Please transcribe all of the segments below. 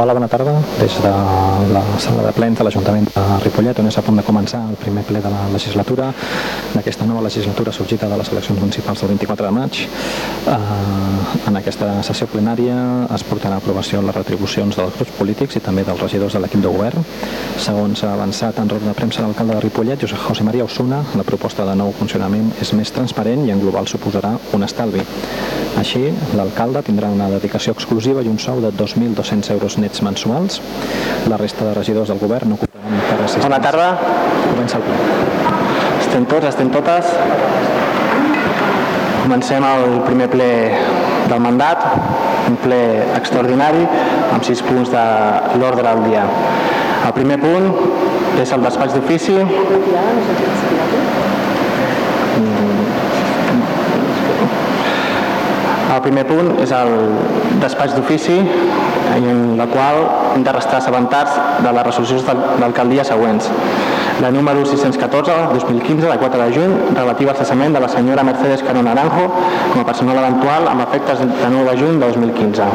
Hola, bona tarda. Des de la sala de plens de l'Ajuntament de Ripollet, on és a punt de començar el primer ple de la legislatura, d'aquesta nova legislatura sorgida de les eleccions municipals del 24 de maig. Eh, en aquesta sessió plenària es portarà a aprovació les retribucions dels grups polítics i també dels regidors de l'equip de govern. Segons ha avançat en roda de premsa l'alcalde de Ripollet, José María Osuna, la proposta de nou funcionament és més transparent i en global suposarà un estalvi. Així, l'alcalde tindrà una dedicació exclusiva i un sou de 2.200 euros nets mensuals. La resta de regidors del govern no cobraran per assistència. Bona tarda. Comença el ple. Estem tots, estem totes. Comencem el primer ple del mandat, un ple extraordinari amb sis punts de l'ordre del dia. El primer punt és el despatx d'ofici. El primer punt és el despatx d'ofici en la qual hem de restar assabentats de les resolucions d'alcaldia següents. La número 614, 2015, de 4 de juny, relativa al cessament de la senyora Mercedes Cano Naranjo com a personal eventual amb efectes de 9 de juny de 2015.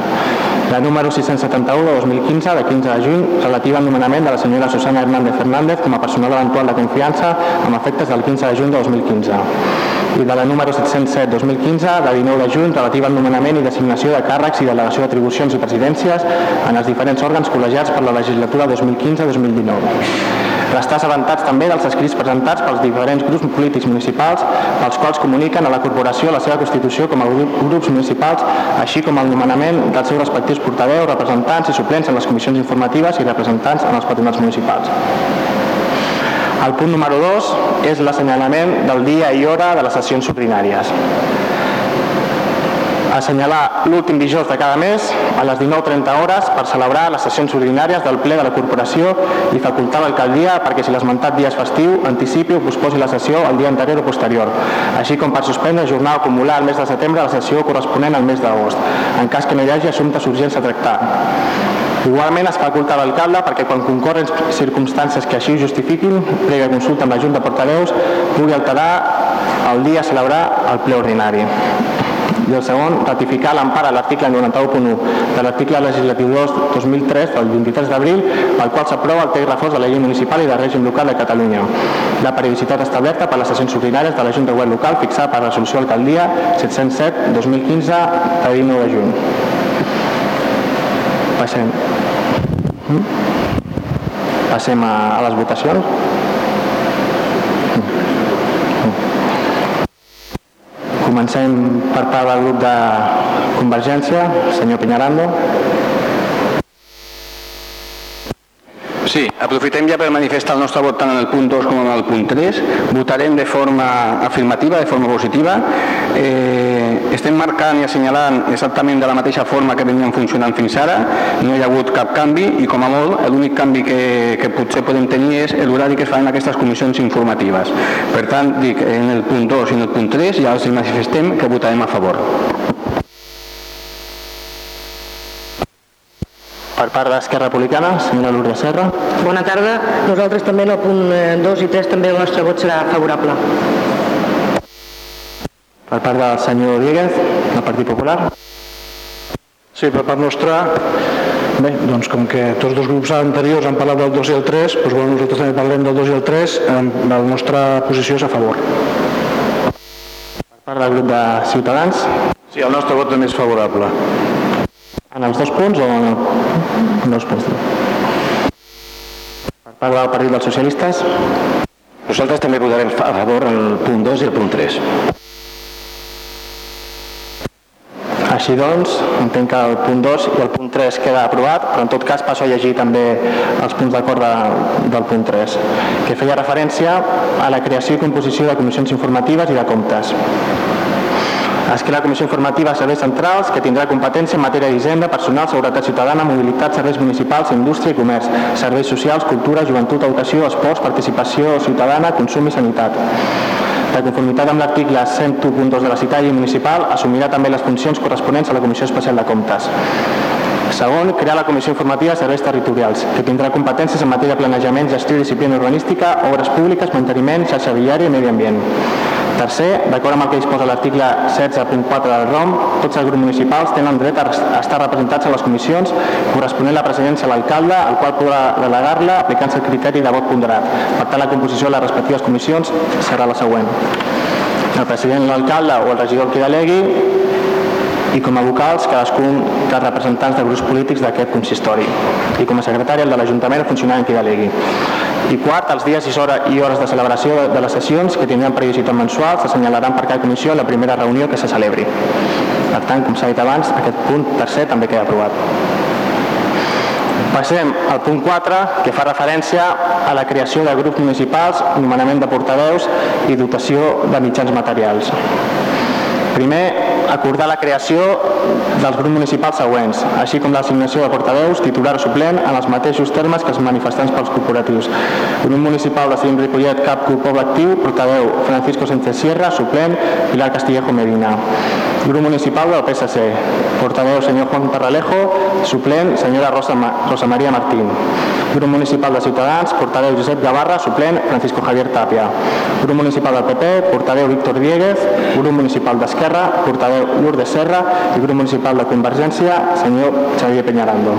La número 671 de 2015, de 15 de juny, relativa al nomenament de la senyora Susana Hernández Fernández com a personal eventual de confiança amb efectes del 15 de juny de 2015 i de la número 707-2015 de 19 de juny relativa al nomenament i designació de càrrecs i delegació d'atribucions i presidències en els diferents òrgans col·legiats per la legislatura 2015-2019. Restar assabentats també dels escrits presentats pels diferents grups polítics municipals pels quals comuniquen a la corporació la seva constitució com a grups municipals, així com el nomenament dels seus respectius portaveus, representants i suplents en les comissions informatives i representants en els patronats municipals. El punt número 2 és l'assenyalament del dia i hora de les sessions ordinàries assenyalar l'últim dijous de cada mes a les 19.30 hores per celebrar les sessions ordinàries del ple de la corporació i facultar l'alcaldia perquè si l'esmentat dia és festiu anticipi o posposi la sessió el dia anterior o posterior, així com per suspendre jornar o acumular el mes de setembre la sessió corresponent al mes d'agost, en cas que no hi hagi assumptes urgents a tractar. Igualment es faculta l'alcalde perquè quan concorren circumstàncies que així ho justifiquin, prèvia consulta amb la Junta de Portaveus, pugui alterar el dia a celebrar el ple ordinari. I el segon, ratificar l'empara a l'article 91.1 de l'article legislatiu 2 2003 del 23 d'abril pel qual s'aprova el text reforç de la llei municipal i de règim local de Catalunya. La periodicitat establerta per les sessions ordinàries de la Junta de Govern Local fixada per resolució alcaldia 707-2015 de 19 de juny. Passem. Passem a, a les votacions. Comencem per part del grup de Convergència, senyor Peñarando. Sí, aprofitem ja per manifestar el nostre vot tant en el punt 2 com en el punt 3. Votarem de forma afirmativa, de forma positiva. Eh, estem marcant i assenyalant exactament de la mateixa forma que venien funcionant fins ara. No hi ha hagut cap canvi i com a molt l'únic canvi que, que potser podem tenir és l'horari que es fan aquestes comissions informatives. Per tant, dic, en el punt 2 i en el punt 3 ja els manifestem que votarem a favor. Per part d'Esquerra Republicana, senyora Lourdes Serra. Bona tarda. Nosaltres també en el punt 2 i 3 també el nostre vot serà favorable. Per part del senyor Rodríguez, del Partit Popular. Sí, per part nostra, bé, doncs com que tots dos grups anteriors han parlat del 2 i el 3, doncs bueno, nosaltres també parlem del 2 i el 3, la nostra posició és a favor. Per part del grup de Ciutadans. Sí, el nostre vot també és favorable. En els dos punts o en, dos punts? Per part del Partit dels Socialistes. Nosaltres també votarem a favor el punt 2 i el punt 3. Així doncs, entenc que el punt 2 i el punt 3 queda aprovat, però en tot cas passo a llegir també els punts d'acord de, del punt 3, que feia referència a la creació i composició de comissions informatives i de comptes. Es crea la Comissió Informativa de Serveis Centrals que tindrà competència en matèria d'hisenda, personal, seguretat ciutadana, mobilitat, serveis municipals, indústria i comerç, serveis socials, cultura, joventut, educació, esports, participació ciutadana, consum i sanitat. De conformitat amb l'article 101.2 de la citada llei municipal, assumirà també les funcions corresponents a la Comissió Especial de Comptes. Segon, crear la Comissió Informativa de Serveis Territorials, que tindrà competències en matèria de planejament, gestió i disciplina urbanística, obres públiques, manteniment, xarxa viària i medi ambient. Tercer, d'acord amb el que disposa l'article 16.4 del ROM, tots els grups municipals tenen dret a estar representats a les comissions corresponent la presidència a l'alcalde, el qual podrà delegar-la aplicant-se el criteri de vot ponderat. Per tant, la composició de les respectives comissions serà la següent. El president, l'alcalde o el regidor que delegui i com a vocals cadascun dels representants de grups polítics d'aquest consistori i com a secretari el de l'Ajuntament el funcionari que delegui. I quart, els dies i hores, i hores de celebració de, les sessions que tindran periodicitat mensual s'assenyalaran per cada comissió la primera reunió que se celebri. Per tant, com s'ha dit abans, aquest punt tercer també queda aprovat. Passem al punt 4, que fa referència a la creació de grups municipals, nomenament de portaveus i dotació de mitjans materials. Primer, acordar la creació dels grups municipals següents, així com l'assignació de portaveus, titular suplent, en els mateixos termes que els manifestants pels corporatius. Grup municipal de Cidim Ripollet, cap grup poble actiu, portaveu Francisco Sánchez Sierra, suplent, Pilar Castillejo Medina. Grup municipal del PSC, portaveu senyor Juan Parralejo, suplent, senyora Rosa, Ma Rosa María Martín. Grup municipal de Ciutadans, portaveu Josep Gavarra, suplent, Francisco Javier Tapia. Grup municipal del PP, portaveu Víctor Dieguez, grup municipal d'Esquerra, portaveu Lourdes Serra i grup municipal de Convergència, senyor Xavier Peñarando.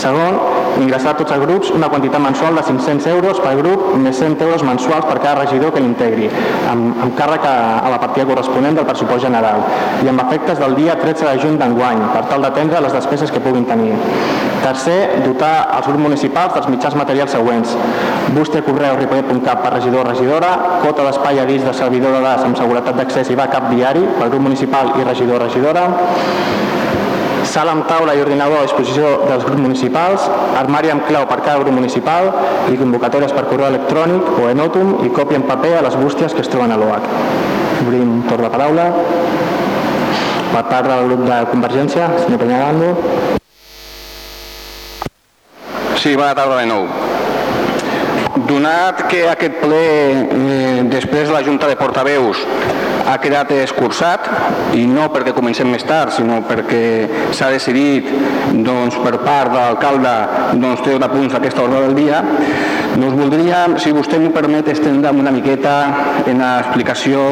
Segon, ingressar a tots els grups una quantitat mensual de 500 euros per grup més 100 euros mensuals per cada regidor que l'integri, amb, amb càrrec a, a la partida corresponent del pressupost general i amb efectes del dia 13 de juny d'enguany per tal d'atendre les despeses que puguin tenir. Tercer, dotar els grups municipals dels mitjans materials següents. Buste correu ripollet.cat per regidor o regidora, cota d'espai a de servidor de amb seguretat d'accés i backup diari pel grup municipal i regidor o regidora, sala amb taula i ordinador a disposició dels grups municipals, armari amb clau per cada grup municipal i convocatòries per correu electrònic o enòtum i còpia en paper a les bústies que es troben a l'OAC. Obrim torn de paraula. Per part del grup de Convergència, senyor Peñarando. Sí, bona tarda de nou. Donat que aquest ple, eh, després de la Junta de Portaveus, ha quedat escurçat, i no perquè comencem més tard, sinó perquè s'ha decidit doncs, per part de l'alcalde doncs, treure punts d'aquesta ordre del dia, doncs voldria, si vostè m'ho permet, estendre'm una miqueta en l'explicació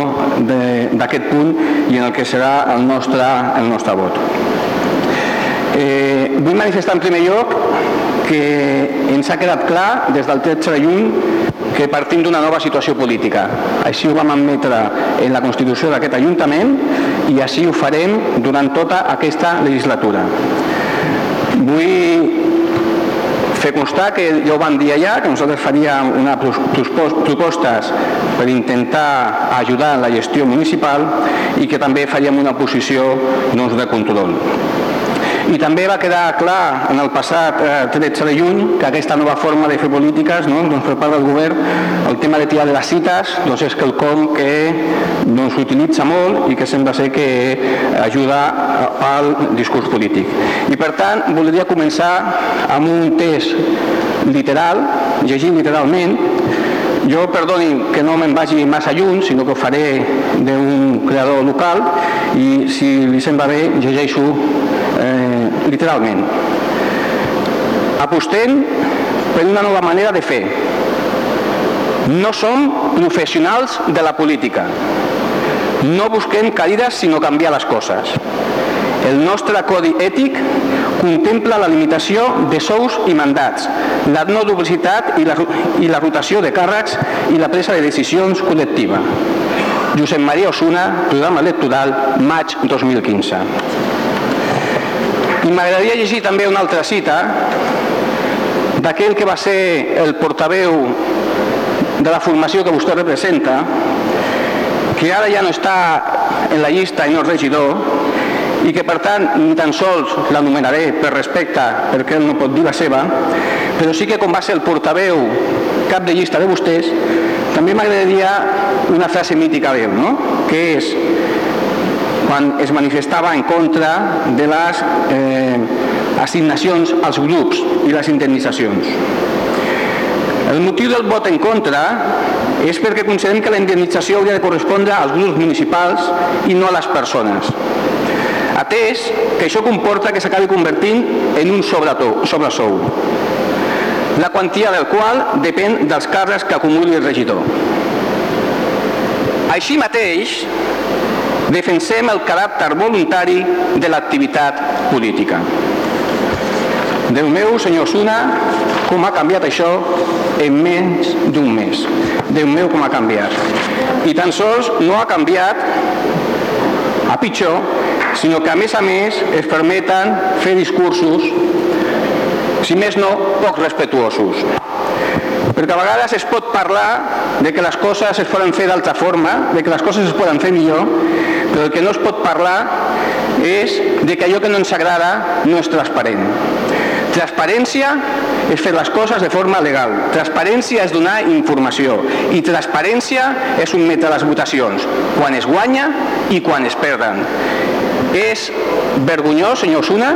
d'aquest punt i en el que serà el nostre, el nostre vot. Eh, vull manifestar en primer lloc que ens ha quedat clar des del 13 de juny que partim d'una nova situació política. Així ho vam admetre en la Constitució d'aquest Ajuntament i així ho farem durant tota aquesta legislatura. Vull fer constar que ja ho vam dir allà, que nosaltres faríem una propostes per intentar ajudar en la gestió municipal i que també faríem una posició doncs, de control. I també va quedar clar en el passat eh, 13 de juny que aquesta nova forma de fer polítiques no, doncs per part del govern, el tema de tirar de les cites doncs és quelcom que doncs, s'utilitza molt i que sembla ser que ajuda al discurs polític. I per tant, voldria començar amb un test literal, llegint literalment, jo, perdoni que no me'n vagi massa lluny, sinó que ho faré d'un creador local i si li sembla bé llegeixo eh, literalment. Apostem per una nova manera de fer. No som professionals de la política. No busquem cadires sinó canviar les coses. El nostre codi ètic contempla la limitació de sous i mandats, la no duplicitat i la, i la rotació de càrrecs i la presa de decisions col·lectiva. Josep Maria Osuna, programa electoral, maig 2015. I m'agradaria llegir també una altra cita d'aquell que va ser el portaveu de la formació que vostè representa, que ara ja no està en la llista i no és regidor, i que per tant ni tan sols l'anomenaré per respecte perquè ell no pot dir la seva, però sí que com va ser el portaveu cap de llista de vostès, també m'agradaria una frase mítica d'ell, no? que és quan es manifestava en contra de les eh, assignacions als grups i les indemnitzacions. El motiu del vot en contra és perquè considerem que la indemnització hauria de correspondre als grups municipals i no a les persones. Atès que això comporta que s'acabi convertint en un sobresou, la quantia del qual depèn dels càrrecs que acumuli el regidor. Així mateix, defensem el caràcter voluntari de l'activitat política. Déu meu, senyor Suna, com ha canviat això en menys d'un mes. Déu meu, com ha canviat. I tan sols no ha canviat a pitjor, sinó que a més a més es permeten fer discursos, si més no, poc respectuosos. Perquè a vegades es pot parlar de que les coses es poden fer d'altra forma, de que les coses es poden fer millor, però el que no es pot parlar és de que allò que no ens agrada no és transparent. Transparència és fer les coses de forma legal. Transparència és donar informació. I transparència és sotmetre les votacions, quan es guanya i quan es perden. És vergonyós, senyor Suna,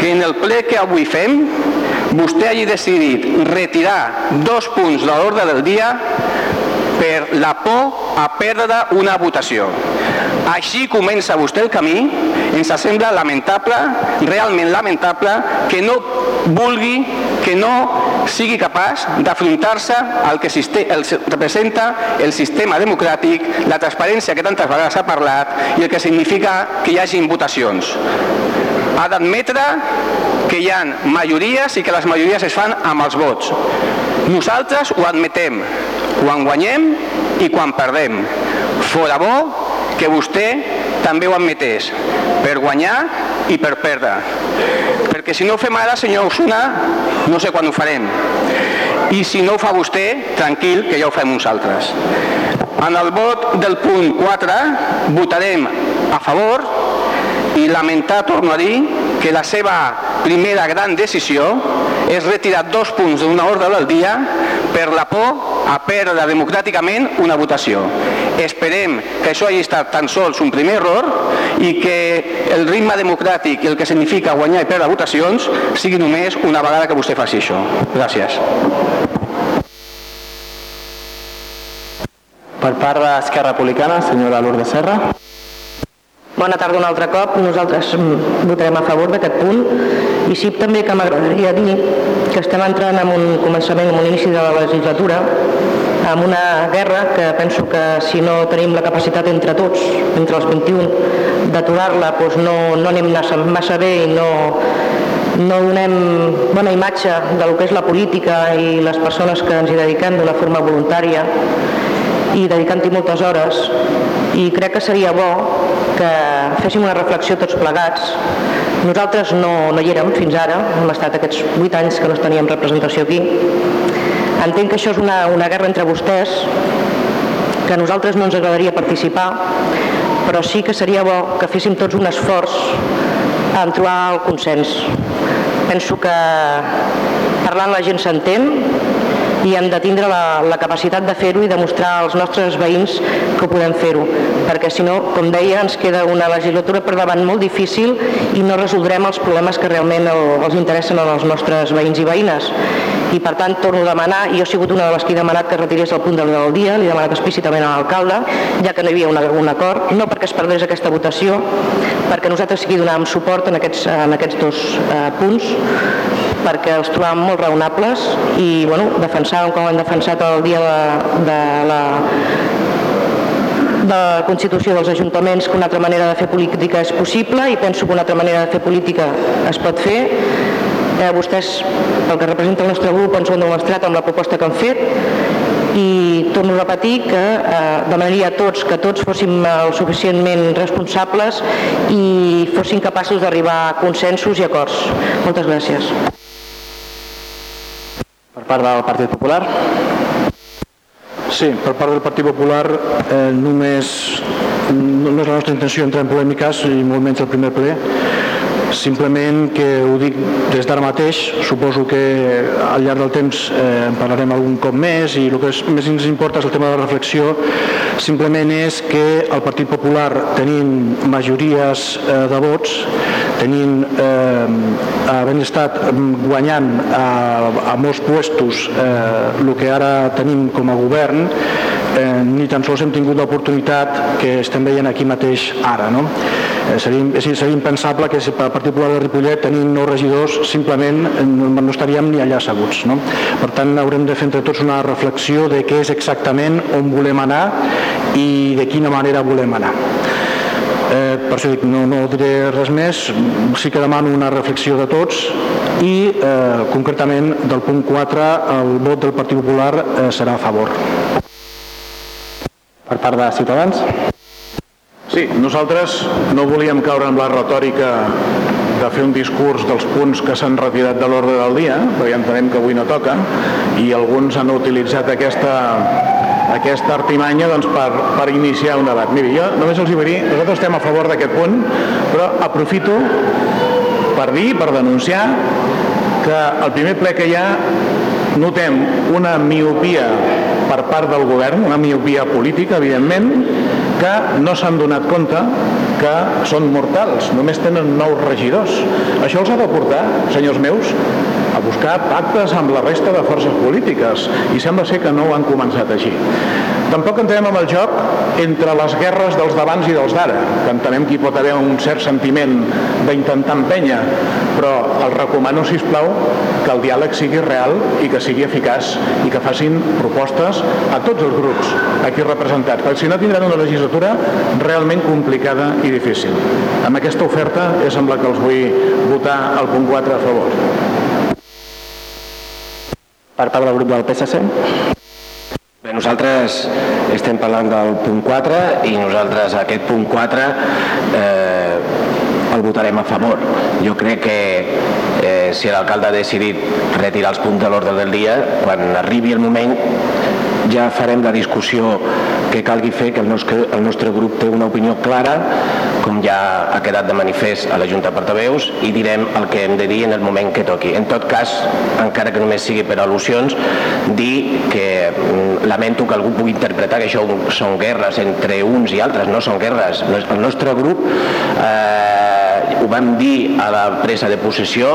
que en el ple que avui fem vostè hagi decidit retirar dos punts de l'ordre del dia per la por a perdre una votació. Així comença vostè el camí, ens sembla lamentable, realment lamentable, que no vulgui, que no sigui capaç d'afrontar-se al que el representa el sistema democràtic, la transparència que tantes vegades s'ha parlat i el que significa que hi hagin votacions. Ha d'admetre que hi ha majories i que les majories es fan amb els vots. Nosaltres ho admetem quan guanyem i quan perdem. Fora bo que vostè també ho admetés, per guanyar i per perdre. Perquè si no ho fem ara, senyor Osuna, no sé quan ho farem. I si no ho fa vostè, tranquil, que ja ho fem uns altres. En el vot del punt 4 votarem a favor i lamentar, torno a dir, que la seva primera gran decisió és retirar dos punts d'una ordre del dia per la por a perdre democràticament una votació. Esperem que això hagi estat tan sols un primer error i que el ritme democràtic i el que significa guanyar i perdre votacions sigui només una vegada que vostè faci això. Gràcies. Per part d'Esquerra Republicana, senyora Lourdes Serra. Bona tarda un altre cop. Nosaltres mm, votarem a favor d'aquest punt i sí també que m'agradaria dir que estem entrant en un començament, en un inici de la legislatura amb una guerra que penso que si no tenim la capacitat entre tots, entre els 21, d'aturar-la, doncs no, no anem massa bé i no, no donem bona imatge del que és la política i les persones que ens hi dediquem d'una forma voluntària i dedicant-hi moltes hores i crec que seria bo que féssim una reflexió tots plegats. Nosaltres no, no hi érem fins ara, hem estat aquests vuit anys que no teníem representació aquí. Entenc que això és una, una guerra entre vostès, que a nosaltres no ens agradaria participar, però sí que seria bo que féssim tots un esforç en trobar el consens. Penso que parlant la gent s'entén, i hem de tindre la, la capacitat de fer-ho i demostrar als nostres veïns que podem fer-ho, perquè si no, com deia, ens queda una legislatura per davant molt difícil i no resoldrem els problemes que realment el, els interessen als nostres veïns i veïnes. I per tant torno a demanar, i jo he sigut una de les que he demanat que retirés el punt del dia, li he demanat explícitament a l'alcalde, ja que no hi havia una, un acord, no perquè es perdés aquesta votació, perquè nosaltres sí que donàvem suport en aquests, en aquests dos eh, punts, perquè els trobàvem molt raonables i bueno, defensàvem com hem defensat el dia de, de la de la Constitució dels Ajuntaments que una altra manera de fer política és possible i penso que una altra manera de fer política es pot fer. Eh, vostès, el que representa el nostre grup, ens ho han demostrat amb la proposta que han fet i torno a repetir que eh, demanaria a tots que tots fóssim el suficientment responsables i fossin capaços d'arribar a consensos i acords. Moltes gràcies part del Partit Popular? Sí, per part del Partit Popular eh, només no és la nostra intenció entrar en polèmiques i molt menys el primer ple simplement que ho dic des d'ara mateix, suposo que al llarg del temps eh, en parlarem algun cop més i el que és, més ens importa és el tema de la reflexió, simplement és que el Partit Popular tenint majories eh, de vots tenint, eh, havent estat guanyant a, a molts puestos eh, el que ara tenim com a govern, eh, ni tan sols hem tingut l'oportunitat que estem veient aquí mateix ara. No? Eh, seria, seria impensable que per Popular de Ripollet tenint nous regidors simplement no, no estaríem ni allà asseguts. No? Per tant, haurem de fer entre tots una reflexió de què és exactament on volem anar i de quina manera volem anar. Eh, per això dic, no, no diré res més, sí que demano una reflexió de tots i eh, concretament del punt 4 el vot del Partit Popular eh, serà a favor. Per part de Ciutadans? Sí, nosaltres no volíem caure en la retòrica de fer un discurs dels punts que s'han retirat de l'ordre del dia, perquè entenem que avui no toca, i alguns han utilitzat aquesta, aquesta artimanya doncs, per, per iniciar un debat. Miri, jo només els hi vull dir, nosaltres estem a favor d'aquest punt, però aprofito per dir, per denunciar, que el primer ple que hi ha notem una miopia per part del govern, una miopia política, evidentment, que no s'han donat compte que són mortals, només tenen nous regidors. Això els ha de portar, senyors meus, buscar pactes amb la resta de forces polítiques i sembla ser que no ho han començat així. Tampoc entrem amb el joc entre les guerres dels d'abans i dels d'ara, que entenem que hi pot haver un cert sentiment d'intentar empènyer, però els recomano, si plau, que el diàleg sigui real i que sigui eficaç i que facin propostes a tots els grups aquí representats, perquè si no tindran una legislatura realment complicada i difícil. Amb aquesta oferta és amb la que els vull votar el punt 4 a favor. Per part del grup del PSC? Bé, nosaltres estem parlant del punt 4 i nosaltres aquest punt 4 eh, el votarem a favor. Jo crec que eh, si l'alcalde ha decidit retirar els punts de l'ordre del dia, quan arribi el moment ja farem la discussió que calgui fer, que el nostre, el nostre grup té una opinió clara, com ja ha quedat de manifest a la Junta de Portaveus, i direm el que hem de dir en el moment que toqui. En tot cas, encara que només sigui per al·lusions, dir que mm, lamento que algú pugui interpretar que això són guerres entre uns i altres, no són guerres. El nostre grup eh, ho vam dir a la presa de possessió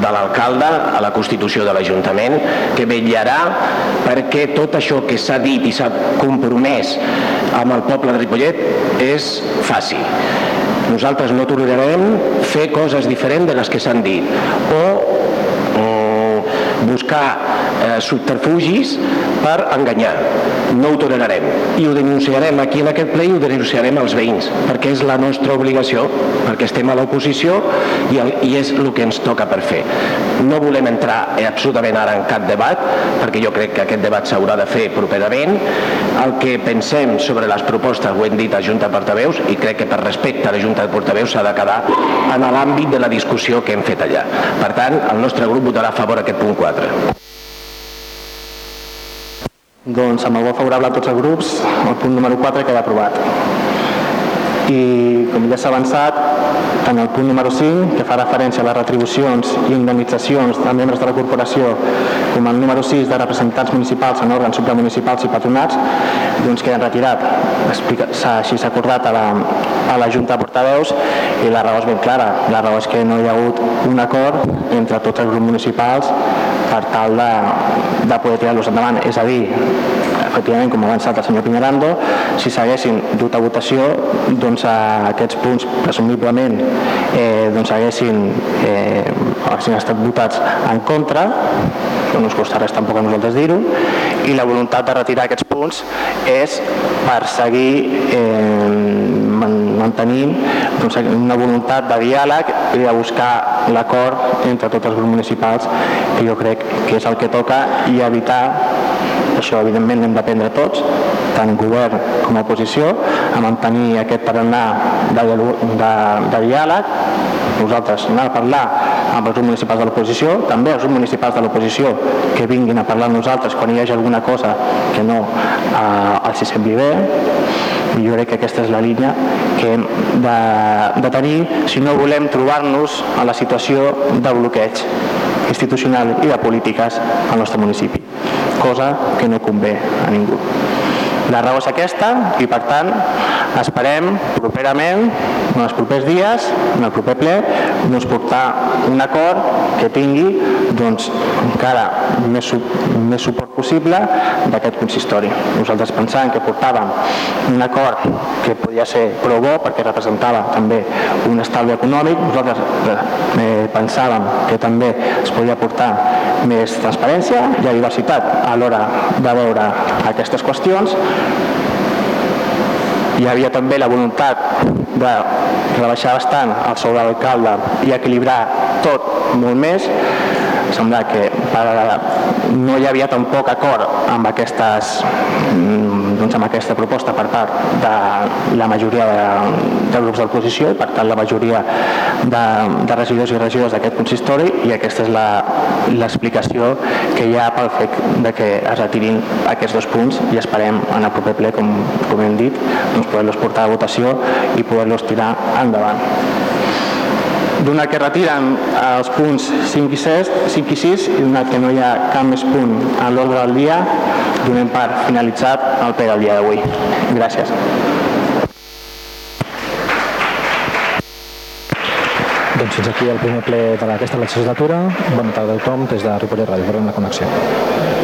de l'alcalde, a la Constitució de l'Ajuntament, que vetllarà perquè tot això que s'ha dit i s'ha compromès amb el poble de Ripollet és fàcil. Nosaltres no tolerarem fer coses diferents de les que s'han dit o buscar eh, subterfugis per enganyar. No ho tolerarem. I ho denunciarem aquí en aquest ple i ho denunciarem als veïns, perquè és la nostra obligació, perquè estem a l'oposició i, el, i és el que ens toca per fer. No volem entrar absolutament ara en cap debat, perquè jo crec que aquest debat s'haurà de fer properament. El que pensem sobre les propostes ho hem dit a Junta de Portaveus i crec que per respecte a la Junta de Portaveus s'ha de quedar en l'àmbit de la discussió que hem fet allà. Per tant, el nostre grup votarà a favor aquest punt 4. Doncs amb el vot favorable a tots els grups, el punt número 4 queda aprovat. I com ja s'ha avançat, tant el punt número 5, que fa referència a les retribucions i indemnitzacions de membres de la corporació, com el número 6 de representants municipals en òrgans supramunicipals i patronats, doncs queden retirat. Així s'ha acordat a la, a la Junta de Portaveus i la raó és ben clara. La raó és que no hi ha hagut un acord entre tots els grups municipals per tal de, de poder tirar-los endavant. És a dir, efectivament, com ha avançat el senyor Piñarando, si s'haguessin dut a votació, doncs aquests punts presumiblement eh, doncs haguessin, eh, haguessin estat votats en contra, no ens costa res tampoc a nosaltres dir-ho, i la voluntat de retirar aquests punts és per seguir eh, mantenint doncs, una voluntat de diàleg i de buscar l'acord entre tots els grups municipals que jo crec que és el que toca i evitar això evidentment l'hem d'aprendre tots, tant govern com a oposició, a mantenir aquest tarannà de, de, de diàleg, nosaltres anar a parlar amb els municipals de l'oposició, també els municipals de l'oposició que vinguin a parlar amb nosaltres quan hi hagi alguna cosa que no eh, els sembli bé, i jo crec que aquesta és la línia que hem de, de tenir si no volem trobar-nos a la situació de bloqueig institucional i de polítiques al nostre municipi, cosa que no convé a ningú. La raó és aquesta i per tant esperem properament, en els propers dies, en el proper ple, doncs, portar un acord que tingui doncs, encara més, més suport possible d'aquest consistori. Nosaltres pensàvem que portàvem un acord que podia ser prou bo perquè representava també un estalvi econòmic. Nosaltres eh, pensàvem que també es podia portar més transparència i diversitat a l'hora de veure aquestes qüestions hi havia també la voluntat de rebaixar bastant el sou de l'alcalde i equilibrar tot molt més sembla que no hi havia tampoc acord amb, aquestes, mm, doncs amb aquesta proposta per part de la majoria de, de grups d'oposició i per tant la majoria de, de regidors i regidors d'aquest consistori i aquesta és l'explicació que hi ha pel fet de que es retirin aquests dos punts i esperem en el proper ple, com, com hem dit, doncs poder-los portar a votació i poder-los tirar endavant donat que retiren els punts 5 i 6, 5 i 6 i donat que no hi ha cap més punt en l'ordre del dia, donem per finalitzat el ple del dia d'avui. Gràcies. Doncs fins aquí el primer ple d'aquesta legislatura. Bona tarda a tothom des de Ripollet Ràdio. Per la connexió.